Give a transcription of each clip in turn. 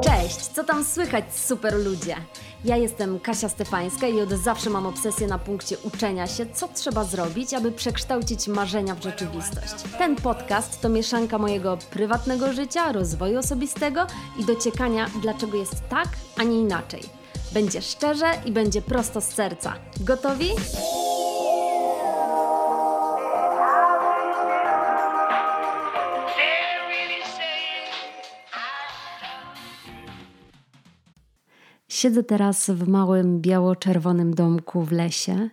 Cześć, co tam słychać super ludzie? Ja jestem Kasia Stefańska i od zawsze mam obsesję na punkcie uczenia się, co trzeba zrobić, aby przekształcić marzenia w rzeczywistość. Ten podcast to mieszanka mojego prywatnego życia, rozwoju osobistego i dociekania, dlaczego jest tak, a nie inaczej. Będzie szczerze i będzie prosto z serca. Gotowi? Siedzę teraz w małym biało-czerwonym domku w lesie.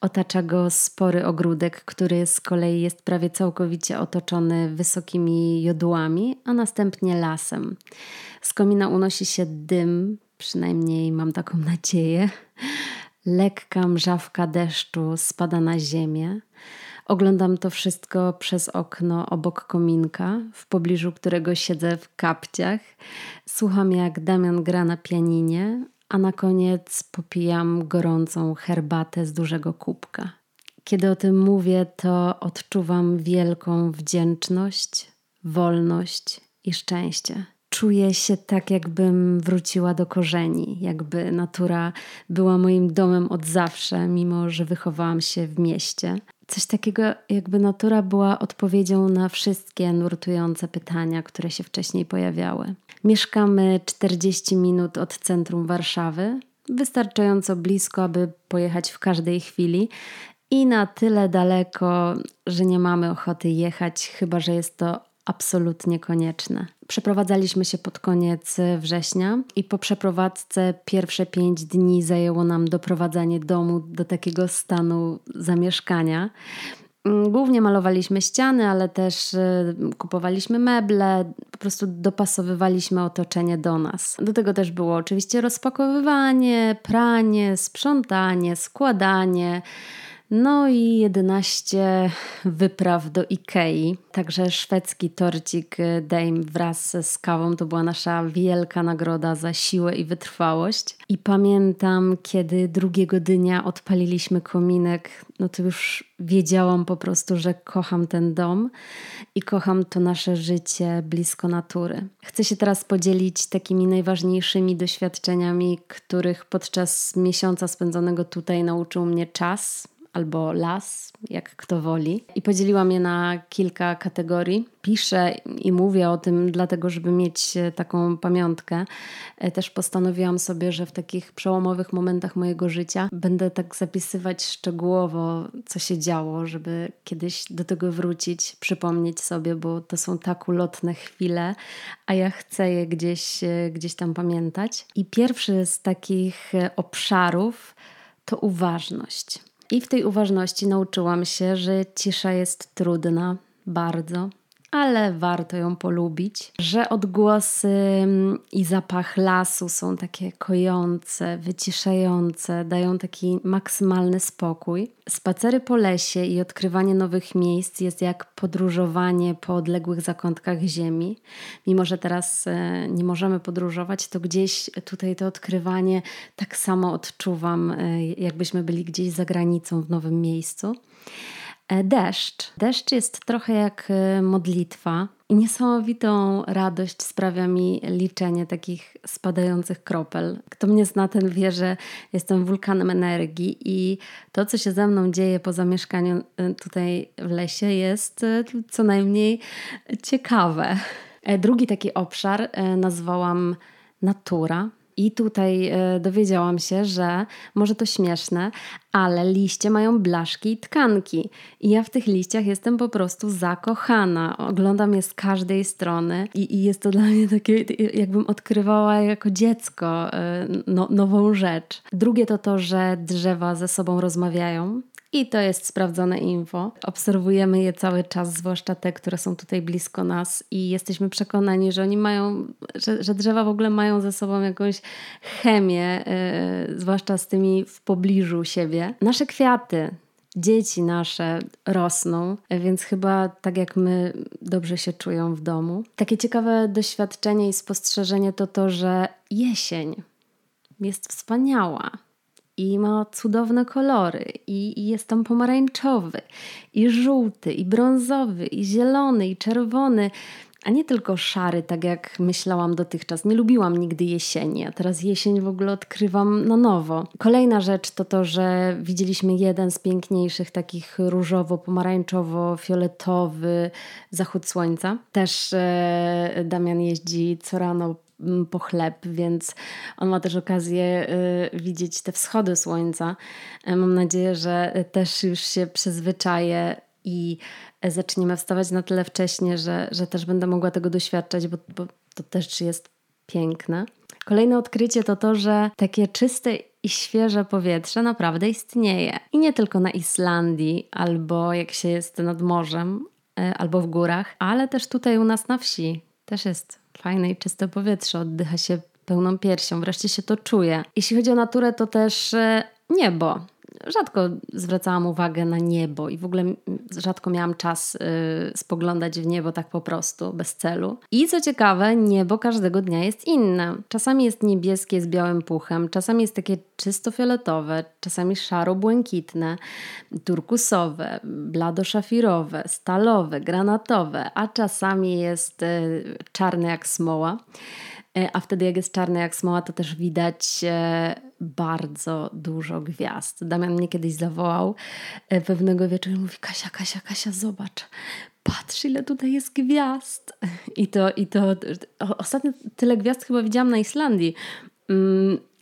Otacza go spory ogródek, który z kolei jest prawie całkowicie otoczony wysokimi jodłami, a następnie lasem. Z komina unosi się dym, przynajmniej mam taką nadzieję. Lekka mrzawka deszczu spada na ziemię. Oglądam to wszystko przez okno obok kominka, w pobliżu którego siedzę w kapciach. Słucham, jak Damian gra na pianinie, a na koniec popijam gorącą herbatę z dużego kubka. Kiedy o tym mówię, to odczuwam wielką wdzięczność, wolność i szczęście. Czuję się tak, jakbym wróciła do korzeni, jakby natura była moim domem od zawsze, mimo że wychowałam się w mieście. Coś takiego, jakby natura była odpowiedzią na wszystkie nurtujące pytania, które się wcześniej pojawiały. Mieszkamy 40 minut od centrum Warszawy, wystarczająco blisko, aby pojechać w każdej chwili, i na tyle daleko, że nie mamy ochoty jechać, chyba że jest to absolutnie konieczne. Przeprowadzaliśmy się pod koniec września i po przeprowadzce pierwsze pięć dni zajęło nam doprowadzanie domu do takiego stanu zamieszkania. Mm, Głównie malowaliśmy ściany, ale też y, kupowaliśmy meble, po prostu dopasowywaliśmy otoczenie do nas. Do tego też było oczywiście rozpakowywanie, pranie, sprzątanie, składanie. No i 11 wypraw do Ikei. Także szwedzki torcik Dame wraz z kawą to była nasza wielka nagroda za siłę i wytrwałość. I pamiętam, kiedy drugiego dnia odpaliliśmy kominek, no to już wiedziałam po prostu, że kocham ten dom i kocham to nasze życie blisko natury. Chcę się teraz podzielić takimi najważniejszymi doświadczeniami, których podczas miesiąca spędzonego tutaj nauczył mnie czas, albo las, jak kto woli. I podzieliłam je na kilka kategorii. Piszę i mówię o tym, dlatego, żeby mieć e, taką pamiątkę. E, Też postanowiłam sobie, że w takich przełomowych momentach mojego życia będę tak zapisywać szczegółowo, co się działo, żeby kiedyś do tego wrócić, przypomnieć sobie, bo to są tak ulotne chwile, a ja chcę je gdzieś, e, gdzieś tam pamiętać. I pierwszy z takich obszarów to uważność. I w tej uważności nauczyłam się, że cisza jest trudna, bardzo, ale warto ją polubić, że odgłosy mm, i zapach lasu są takie kojące, wyciszające, dają taki maksymalny spokój. Spacery po lesie i odkrywanie nowych miejsc jest jak podróżowanie po odległych zakątkach ziemi. Mimo, że teraz e, nie możemy podróżować, to gdzieś tutaj to odkrywanie tak samo odczuwam, e, jakbyśmy byli gdzieś za granicą w nowym miejscu. E, Deszcz. Deszcz jest trochę jak e, modlitwa i niesamowitą radość sprawia mi liczenie takich spadających kropel. Kto mnie zna, ten wie, że jestem wulkanem energii i to, co się ze mną dzieje po zamieszkaniu e, tutaj w lesie, jest co najmniej ciekawe. Drugi taki obszar nazwałam natura. I tutaj e, dowiedziałam się, że może to śmieszne, ale liście mają blaszki i tkanki. I ja w tych liściach jestem po prostu zakochana. Oglądam je z każdej strony i, i jest to dla mnie takie, jakbym odkrywała jako dziecko e, no, nową rzecz. Drugie to to, że drzewa ze sobą rozmawiają. I to jest sprawdzone info. Obserwujemy je cały czas, zwłaszcza te, które są tutaj blisko nas, i jesteśmy przekonani, że oni mają, że, że drzewa w ogóle mają ze sobą jakąś chemię, yy, zwłaszcza z tymi w pobliżu siebie. Nasze kwiaty. Dzieci nasze rosną, więc chyba tak jak my dobrze się czują w domu. Takie ciekawe doświadczenie i spostrzeżenie to to, że jesień jest wspaniała i ma cudowne kolory i, i jest tam pomarańczowy i żółty i brązowy i zielony i czerwony a nie tylko szary, tak jak myślałam dotychczas. Nie lubiłam nigdy jesieni, a teraz jesień w ogóle odkrywam na nowo. Kolejna rzecz to to, że widzieliśmy jeden z piękniejszych takich różowo-pomarańczowo-fioletowy zachód słońca. Też e, Damian jeździ co rano po chleb, więc on ma też okazję y, widzieć te wschody słońca. E, mam nadzieję, że też już się przyzwyczaje i zaczniemy wstawać na tyle wcześnie, że, że też będę mogła tego doświadczać, bo, bo to też jest piękne. Kolejne odkrycie to to, że takie czyste i świeże powietrze naprawdę istnieje. I nie tylko na Islandii, albo jak się jest nad morzem, e, albo w górach, ale też tutaj u nas na wsi. Też jest fajne i czyste powietrze, oddycha się pełną piersią, wreszcie się to czuje. Jeśli chodzi o naturę, to też e, niebo rzadko zwracałam uwagę na niebo i w ogóle rzadko miałam czas y, spoglądać w niebo tak po prostu, bez celu. I co ciekawe, niebo każdego dnia jest inne. Czasami jest niebieskie z białym puchem, czasami jest takie czysto fioletowe, czasami szaro-błękitne, turkusowe, blado-szafirowe, stalowe, granatowe, a czasami jest y, czarne jak smoła. E, a wtedy, jak jest czarny jak smoła, to też widać bardzo dużo gwiazd. Damian mnie kiedyś zawołał e, pewnego wieczoru i mówi: Kasia, Kasia, Kasia, zobacz, patrz, ile tutaj jest gwiazd. I to, i to ostatnio tyle gwiazd chyba widziałam na Islandii.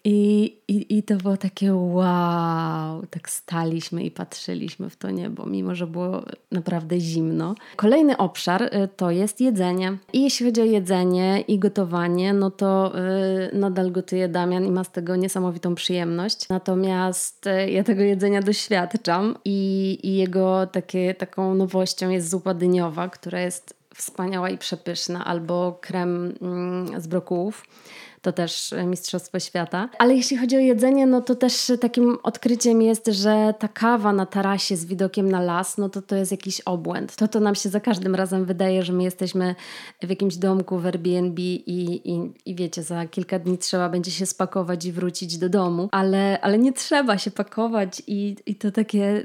I, i, I to było takie wow, tak staliśmy i patrzyliśmy w to niebo, mimo że było naprawdę zimno. Kolejny obszar y, to jest jedzenie. I jeśli chodzi o jedzenie i gotowanie, no to yy, nadal gotuje Damian i ma z tego niesamowitą przyjemność. Natomiast yy, ja tego jedzenia doświadczam i, i jego takie, taką nowością jest zupa dyniowa, która jest wspaniała i przepyszna, albo krem mm, z brokułów to też Mistrzostwo Świata. Ale jeśli chodzi o jedzenie, no to też takim odkryciem jest, że ta kawa na tarasie z widokiem na las, no to to jest jakiś obłęd. To to nam się za każdym razem wydaje, że my jesteśmy w jakimś domku w Airbnb i, i, i wiecie, za kilka dni trzeba będzie się spakować i wrócić do domu, ale, ale nie trzeba się pakować i, i to takie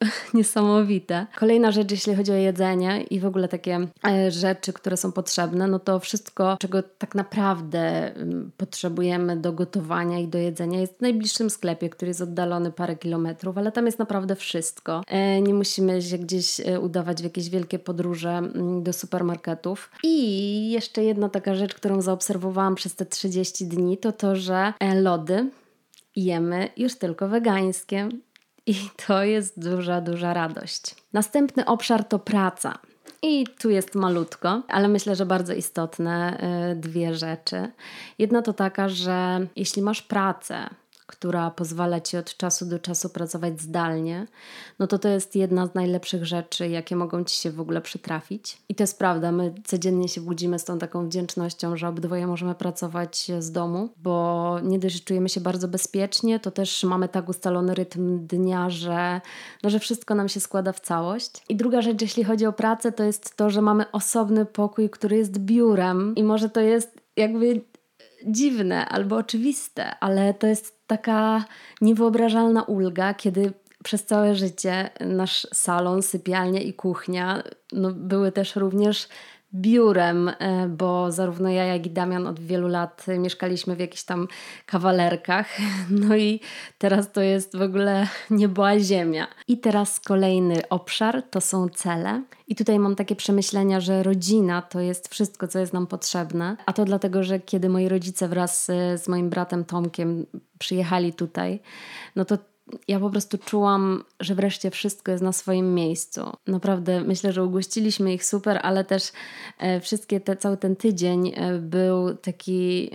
niesamowite. Kolejna rzecz, jeśli chodzi o jedzenie i w ogóle takie e, rzeczy, które są potrzebne, no to wszystko, czego tak naprawdę mm, potrzebujemy do gotowania i do jedzenia, jest w najbliższym sklepie, który jest oddalony parę kilometrów, ale tam jest naprawdę wszystko. E, nie musimy się gdzieś e, udawać w jakieś wielkie podróże mm, do supermarketów. I jeszcze jedna taka rzecz, którą zaobserwowałam przez te 30 dni, to to, że lody jemy już tylko wegańskie. I to jest duża, duża radość. Następny obszar to praca. I tu jest malutko, ale myślę, że bardzo istotne y, dwie rzeczy. Jedna to taka, że jeśli masz pracę, która pozwala ci od czasu do czasu pracować zdalnie, no to to jest jedna z najlepszych rzeczy, jakie mogą ci się w ogóle przytrafić. I to jest prawda, my codziennie się budzimy z tą taką wdzięcznością, że obydwoje możemy pracować z domu, bo nie dość, że czujemy się bardzo bezpiecznie, to też mamy tak ustalony rytm dnia, że, no, że wszystko nam się składa w całość. I druga rzecz, jeśli chodzi o pracę, to jest to, że mamy osobny pokój, który jest biurem i może to jest jakby dziwne albo oczywiste, ale to jest taka niewyobrażalna ulga, kiedy przez całe życie nasz salon, sypialnia i kuchnia no, były też również biurem, e, bo zarówno ja, jak i Damian od wielu lat mieszkaliśmy w jakichś tam kawalerkach. No i teraz to jest w ogóle niebo ziemia. I teraz kolejny obszar to są cele. I tutaj mam takie przemyślenia, że rodzina to jest wszystko, co jest nam potrzebne. A to dlatego, że kiedy moi rodzice wraz e, z moim bratem Tomkiem przyjechali tutaj, no to ja po prostu czułam, że wreszcie wszystko jest na swoim miejscu. Naprawdę myślę, że ugościliśmy ich super, ale też e, wszystkie te, cały ten tydzień e, był taki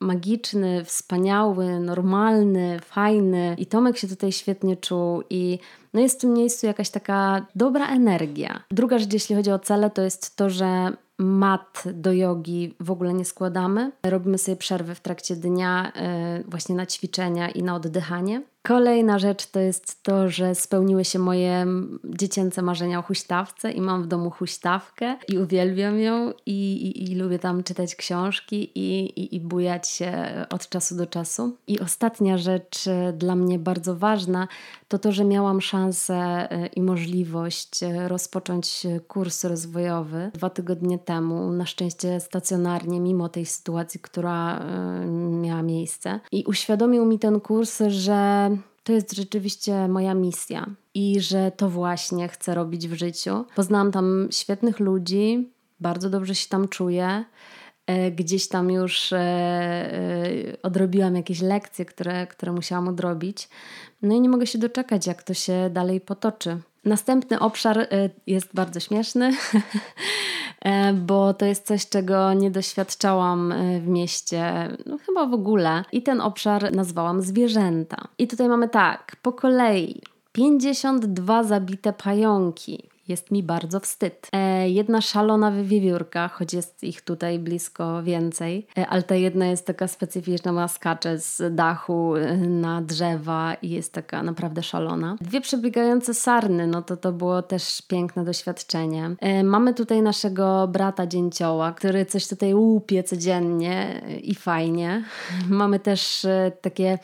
magiczny, wspaniały, normalny, fajny i Tomek się tutaj świetnie czuł i no jest w tym miejscu jakaś taka dobra energia. Druga rzecz, jeśli chodzi o cele, to jest to, że mat do jogi w ogóle nie składamy. Robimy sobie przerwy w trakcie dnia, e, właśnie na ćwiczenia i na oddychanie. Kolejna rzecz to jest to, że spełniły się moje dziecięce marzenia o huśtawce i mam w domu huśtawkę i uwielbiam ją i, i, i lubię tam czytać książki i, i, i bujać się od czasu do czasu. I ostatnia rzecz e, dla mnie bardzo ważna to to, że miałam szansę e, i możliwość e, rozpocząć kurs rozwojowy dwa tygodnie temu, na szczęście stacjonarnie, mimo tej sytuacji, która miała miejsce. I uświadomił mi ten kurs, że to jest rzeczywiście moja misja i że to właśnie chcę robić w życiu. Poznałam tam świetnych ludzi, bardzo dobrze się tam czuję. E, gdzieś tam już e, e, odrobiłam jakieś lekcje, które, które musiałam odrobić. No i nie mogę się doczekać, jak to się dalej potoczy. Następny obszar jest bardzo śmieszny, bo to jest coś, czego nie doświadczałam w mieście, no chyba w ogóle. I ten obszar nazwałam zwierzęta. I tutaj mamy tak, po kolei 52 zabite pająki, jest mi bardzo wstyd. E, jedna szalona wywiewiórka, choć jest ich tutaj blisko więcej, e, ale ta jedna jest taka specyficzna, ma skacze z dachu e, na drzewa i jest taka naprawdę szalona. Dwie przebiegające sarny, no to to było też piękne doświadczenie. E, mamy tutaj naszego brata dzięcioła, który coś tutaj łupie codziennie i fajnie. Mamy też e, takie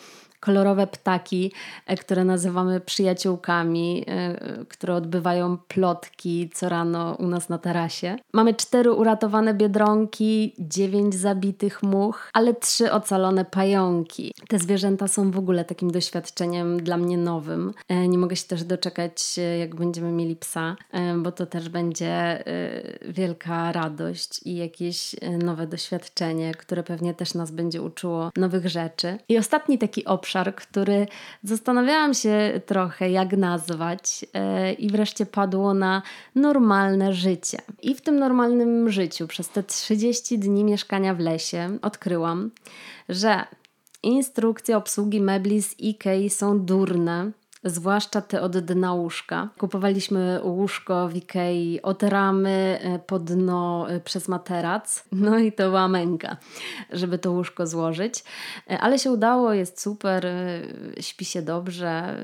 kolorowe ptaki, e, które nazywamy przyjaciółkami, e, które odbywają plotki co rano u nas na tarasie. Mamy cztery uratowane biedronki, dziewięć zabitych much, ale trzy ocalone pająki. Te zwierzęta są w ogóle takim doświadczeniem dla mnie nowym. E, nie mogę się też doczekać, jak będziemy mieli psa, bo to też będzie wielka radość i jakieś nowe doświadczenie, które pewnie też nas będzie uczyło nowych rzeczy. I ostatni taki obszar, obszar, który zastanawiałam się trochę, jak nazwać, e, i wreszcie padło na normalne życie. I w tym normalnym życiu, przez te 30 dni mieszkania w lesie, odkryłam, że instrukcje obsługi mebli z IKEA są durne zwłaszcza te od dna łóżka. Kupowaliśmy łóżko w Ikei od ramy e, pod dno e, przez materac, no i to była męka, żeby to łóżko złożyć, e, ale się udało, jest super, śpi się dobrze,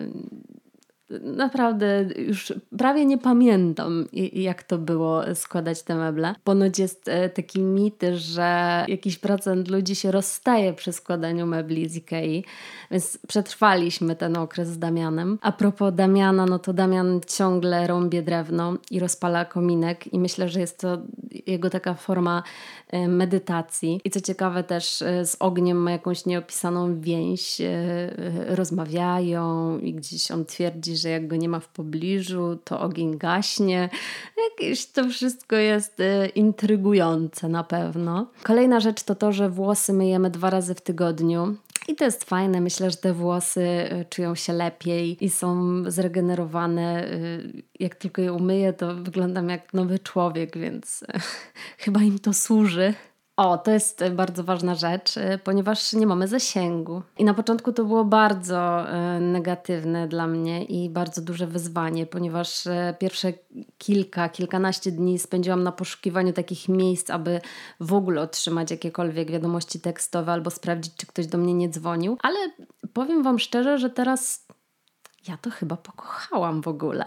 naprawdę już prawie nie pamiętam, jak to było składać te meble. Ponoć jest e, taki mit, że jakiś procent ludzi się rozstaje przy składaniu mebli z Ikei, więc przetrwaliśmy ten okres z Damianem. A propos Damiana, no to Damian ciągle rąbie drewno i rozpala kominek i myślę, że jest to jego taka forma e, medytacji. I co ciekawe też e, z ogniem ma jakąś nieopisaną więź, rozmawiają i gdzieś on twierdzi, że jak go nie ma w pobliżu, to ogień gaśnie. Jakieś to wszystko jest y, intrygujące na pewno. Kolejna rzecz to to, że włosy myjemy dwa razy w tygodniu. I to jest fajne. Myślę, że te włosy y, czują się lepiej i są zregenerowane. Y, jak tylko je umyję, to wyglądam jak nowy człowiek, więc chyba im to służy. O, to jest bardzo ważna rzecz, y, ponieważ nie mamy zasięgu. I na początku to było bardzo y, negatywne dla mnie i bardzo duże wyzwanie, ponieważ pierwsze kilka, kilkanaście dni spędziłam na poszukiwaniu takich miejsc, aby w ogóle otrzymać jakiekolwiek wiadomości tekstowe albo sprawdzić, czy ktoś do mnie nie dzwonił. Ale powiem Wam szczerze, że teraz ja to chyba pokochałam w ogóle.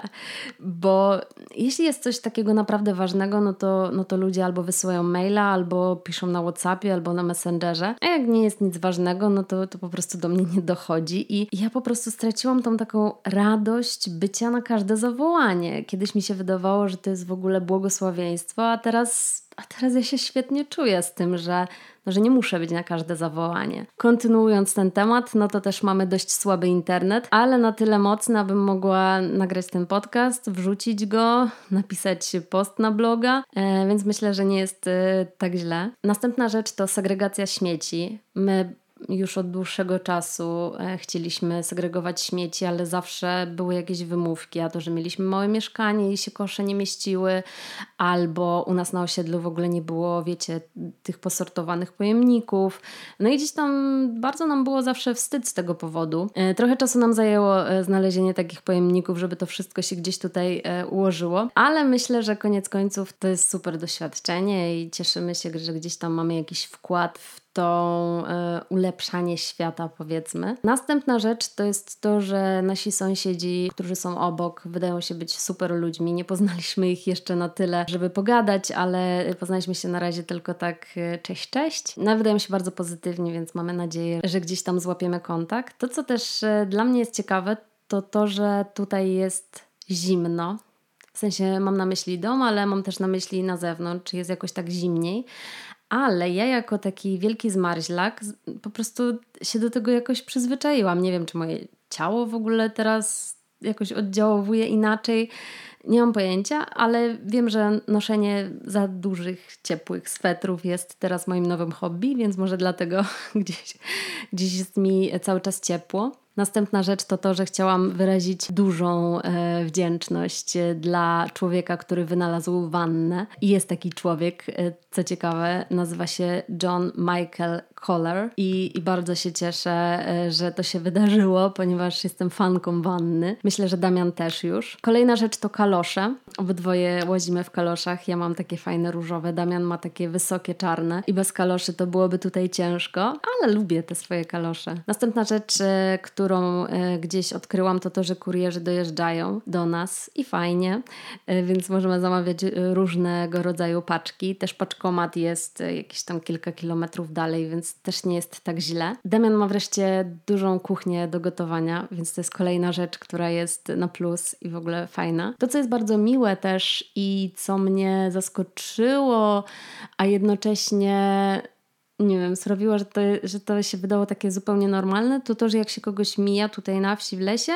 Bo jeśli jest coś takiego naprawdę ważnego, no to, no to ludzie albo wysyłają maila, albo piszą na WhatsAppie, albo na Messengerze. A jak nie jest nic ważnego, no to, to po prostu do mnie nie dochodzi. I ja po prostu straciłam tą taką radość bycia na każde zawołanie. Kiedyś mi się wydawało, że to jest w ogóle błogosławieństwo, a teraz, a teraz ja się świetnie czuję z tym, że no, że nie muszę być na każde zawołanie. Kontynuując ten temat, no to też mamy dość słaby internet, ale na tyle mocny, abym mogła nagrać ten podcast, wrzucić go, napisać post na bloga, e, więc myślę, że nie jest e, tak źle. Następna rzecz to segregacja śmieci. My już od dłuższego czasu e, chcieliśmy segregować śmieci, ale zawsze były jakieś wymówki, a to, że mieliśmy małe mieszkanie i się kosze nie mieściły, albo u nas na osiedlu w ogóle nie było, wiecie, tych posortowanych pojemników. No i gdzieś tam bardzo nam było zawsze wstyd z tego powodu. E, trochę czasu nam zajęło e, znalezienie takich pojemników, żeby to wszystko się gdzieś tutaj ułożyło, ale myślę, że koniec końców to jest super doświadczenie i cieszymy się, że gdzieś tam mamy jakiś wkład w to e, ulepszanie świata, powiedzmy. Następna rzecz to jest to, że nasi sąsiedzi, którzy są obok, wydają się być super ludźmi. Nie poznaliśmy ich jeszcze na tyle, żeby pogadać, ale poznaliśmy się na razie tylko tak e, cześć, cześć. No, wydają się bardzo pozytywnie, więc mamy nadzieję, że gdzieś tam złapiemy kontakt. To, co też e, dla mnie jest ciekawe, to to, że tutaj jest zimno. W sensie mam na myśli dom, ale mam też na myśli na zewnątrz, jest jakoś tak zimniej ale ja jako taki wielki zmarzlak po prostu się do tego jakoś przyzwyczaiłam. Nie wiem, czy moje ciało w ogóle teraz jakoś oddziałuje inaczej. Nie mam pojęcia, ale wiem, że noszenie za dużych, ciepłych swetrów jest teraz moim nowym hobby, więc może dlatego gdzieś, gdzieś jest mi cały czas ciepło. Następna rzecz to to, że chciałam wyrazić dużą e, wdzięczność dla człowieka, który wynalazł wannę. I jest taki człowiek, e, co ciekawe, nazywa się John Michael Collar i, i bardzo się cieszę, e, że to się wydarzyło, ponieważ jestem fanką wanny. Myślę, że Damian też już. Kolejna rzecz to kalosze. Obydwoje łazimy w kaloszach. Ja mam takie fajne różowe, Damian ma takie wysokie czarne i bez kaloszy to byłoby tutaj ciężko, ale lubię te swoje kalosze. Następna rzecz, e, którą e, gdzieś odkryłam, to to, że kurierzy dojeżdżają do nas i fajnie, więc możemy zamawiać różnego rodzaju paczki. Też paczkomat jest jakieś tam kilka kilometrów dalej, więc też nie jest tak źle. Damian ma wreszcie dużą kuchnię do gotowania, więc to jest kolejna rzecz, która jest na plus i w ogóle fajna. To, co jest bardzo miłe też i co mnie zaskoczyło, a jednocześnie nie wiem, sprawiło, że to, że to się wydało takie zupełnie normalne, to to, że jak się kogoś mija tutaj na wsi, w lesie,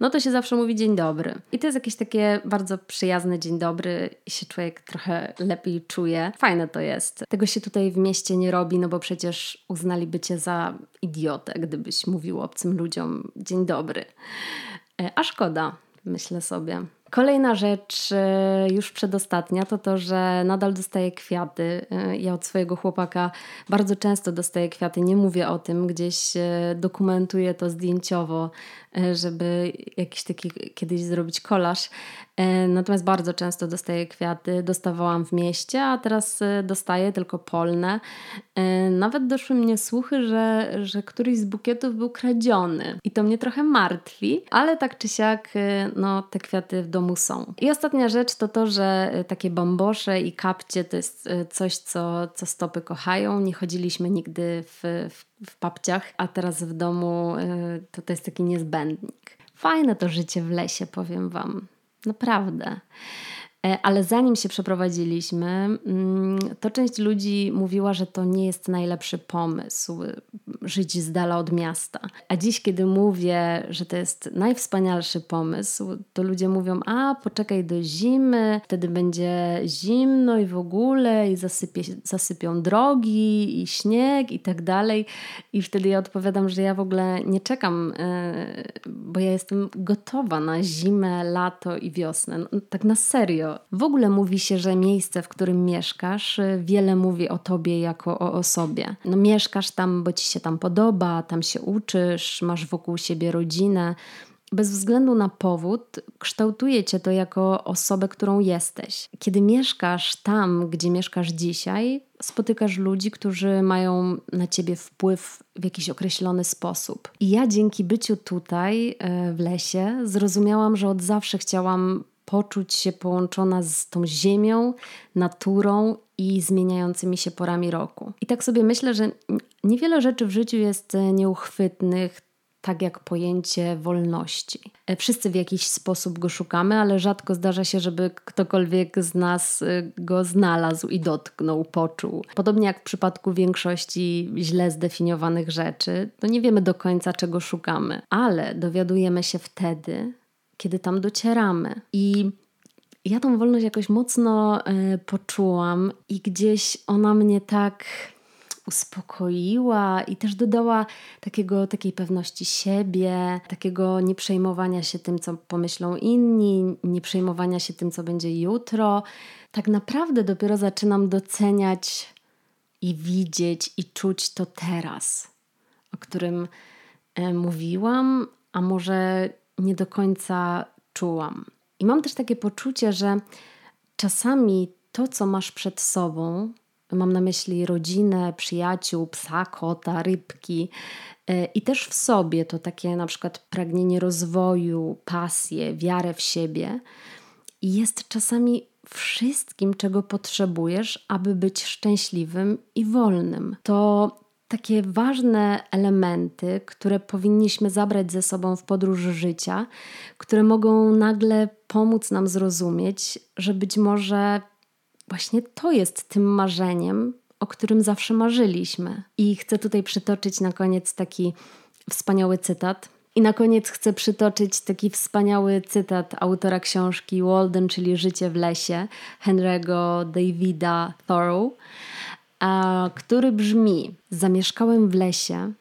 no to się zawsze mówi dzień dobry. I to jest jakieś takie bardzo przyjazne dzień dobry i się człowiek trochę lepiej czuje. Fajne to jest. Tego się tutaj w mieście nie robi, no bo przecież uznaliby cię za idiotę, gdybyś mówił obcym ludziom dzień dobry. E, a szkoda, myślę sobie. Kolejna rzecz, e, już przedostatnia, to to, że nadal dostaję kwiaty. E, ja od swojego chłopaka bardzo często dostaję kwiaty. Nie mówię o tym, gdzieś e, dokumentuję to zdjęciowo, żeby jakiś taki kiedyś zrobić kolaż. Natomiast bardzo często dostaję kwiaty. Dostawałam w mieście, a teraz dostaję tylko polne. Nawet doszły mnie słuchy, że, że któryś z bukietów był kradziony. I to mnie trochę martwi, ale tak czy siak, no, te kwiaty w domu są. I ostatnia rzecz to to, że takie bambosze i kapcie to jest coś, co, co stopy kochają. Nie chodziliśmy nigdy w, w, w papciach, a teraz w domu to, to jest taki niezbędnik. Fajne to życie w lesie, powiem Wam. Naprawdę. E, ale zanim się przeprowadziliśmy, mm, to część ludzi mówiła, że to nie jest najlepszy pomysł żyć z dala od miasta. A dziś, kiedy mówię, że to jest najwspanialszy pomysł, to ludzie mówią: A, poczekaj do zimy, wtedy będzie zimno i w ogóle, i zasypie, zasypią drogi, i śnieg, i tak dalej. I wtedy ja odpowiadam, że ja w ogóle nie czekam, e, bo ja jestem gotowa na zimę, lato i wiosnę. No, tak na serio w ogóle mówi się, że miejsce, w którym mieszkasz, y, wiele mówi o tobie jako o osobie. No mieszkasz tam, bo ci się tam podoba, tam się uczysz, masz wokół siebie rodzinę. Bez względu na powód, kształtuje cię to jako osobę, którą jesteś. Kiedy mieszkasz tam, gdzie mieszkasz dzisiaj, spotykasz ludzi, którzy mają na ciebie wpływ w jakiś określony sposób. I ja dzięki byciu tutaj y, w lesie zrozumiałam, że od zawsze chciałam poczuć się połączona z tą ziemią, naturą i zmieniającymi się porami roku. I tak sobie myślę, że niewiele rzeczy w życiu jest e, nieuchwytnych, tak jak pojęcie wolności. E, wszyscy w jakiś sposób go szukamy, ale rzadko zdarza się, żeby ktokolwiek z nas e, go znalazł i dotknął, poczuł. Podobnie jak w przypadku większości źle zdefiniowanych rzeczy, to nie wiemy do końca, czego szukamy, ale dowiadujemy się wtedy, kiedy tam docieramy. I ja tą wolność jakoś mocno y, poczułam, i gdzieś ona mnie tak uspokoiła i też dodała takiego, takiej pewności siebie, takiego nieprzejmowania się tym, co pomyślą inni, nieprzejmowania się tym, co będzie jutro. Tak naprawdę dopiero zaczynam doceniać i widzieć i czuć to teraz, o którym y, mówiłam, a może nie do końca czułam. I mam też takie poczucie, że czasami to, co masz przed sobą, Mam na myśli rodzinę, przyjaciół, psa, kota, rybki. E, I też w sobie to takie na przykład pragnienie rozwoju, pasję, wiarę w siebie. I jest czasami wszystkim, czego potrzebujesz, aby być szczęśliwym i wolnym. To takie ważne elementy, które powinniśmy zabrać ze sobą w podróż życia, które mogą nagle pomóc nam zrozumieć, że być może właśnie to jest tym marzeniem, o którym zawsze marzyliśmy. I chcę tutaj przytoczyć na koniec taki wspaniały cytat. I na koniec chcę przytoczyć taki wspaniały cytat autora książki Walden, czyli Życie w lesie, Henry'ego Davida Thoreau, który brzmi: Zamieszkałem w lesie,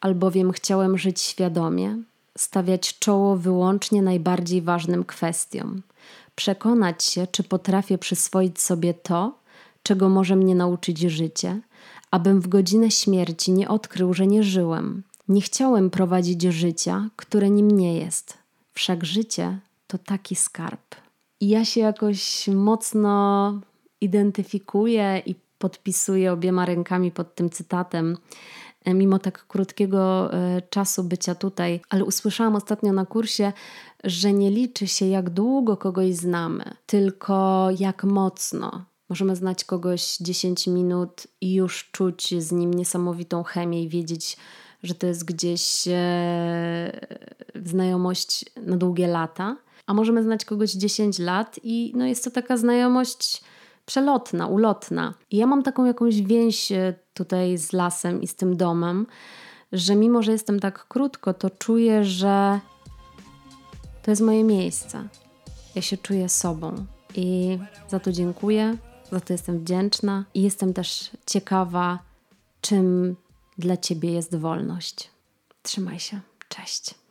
albowiem chciałem żyć świadomie, stawiać czoło wyłącznie najbardziej ważnym kwestiom, przekonać się, czy potrafię przyswoić sobie to, czego może mnie nauczyć życie, abym w godzinę śmierci nie odkrył, że nie żyłem. Nie chciałem prowadzić życia, które nim nie jest. Wszak życie to taki skarb. I ja się jakoś mocno identyfikuję i podpisuję obiema rękami pod tym cytatem, mimo tak krótkiego e, czasu bycia tutaj, ale usłyszałam ostatnio na kursie, że nie liczy się, jak długo kogoś znamy, tylko jak mocno. Możemy znać kogoś 10 minut i już czuć z nim niesamowitą chemię i wiedzieć, że to jest gdzieś e, znajomość na długie lata. A możemy znać kogoś 10 lat i no jest to taka znajomość przelotna, ulotna. I ja mam taką jakąś więź e, tutaj z lasem i z tym domem, że mimo, że jestem tak krótko, to czuję, że to jest moje miejsce. Ja się czuję sobą i za to dziękuję, za to jestem wdzięczna i jestem też ciekawa, czym dla Ciebie jest wolność. Trzymaj się. Cześć.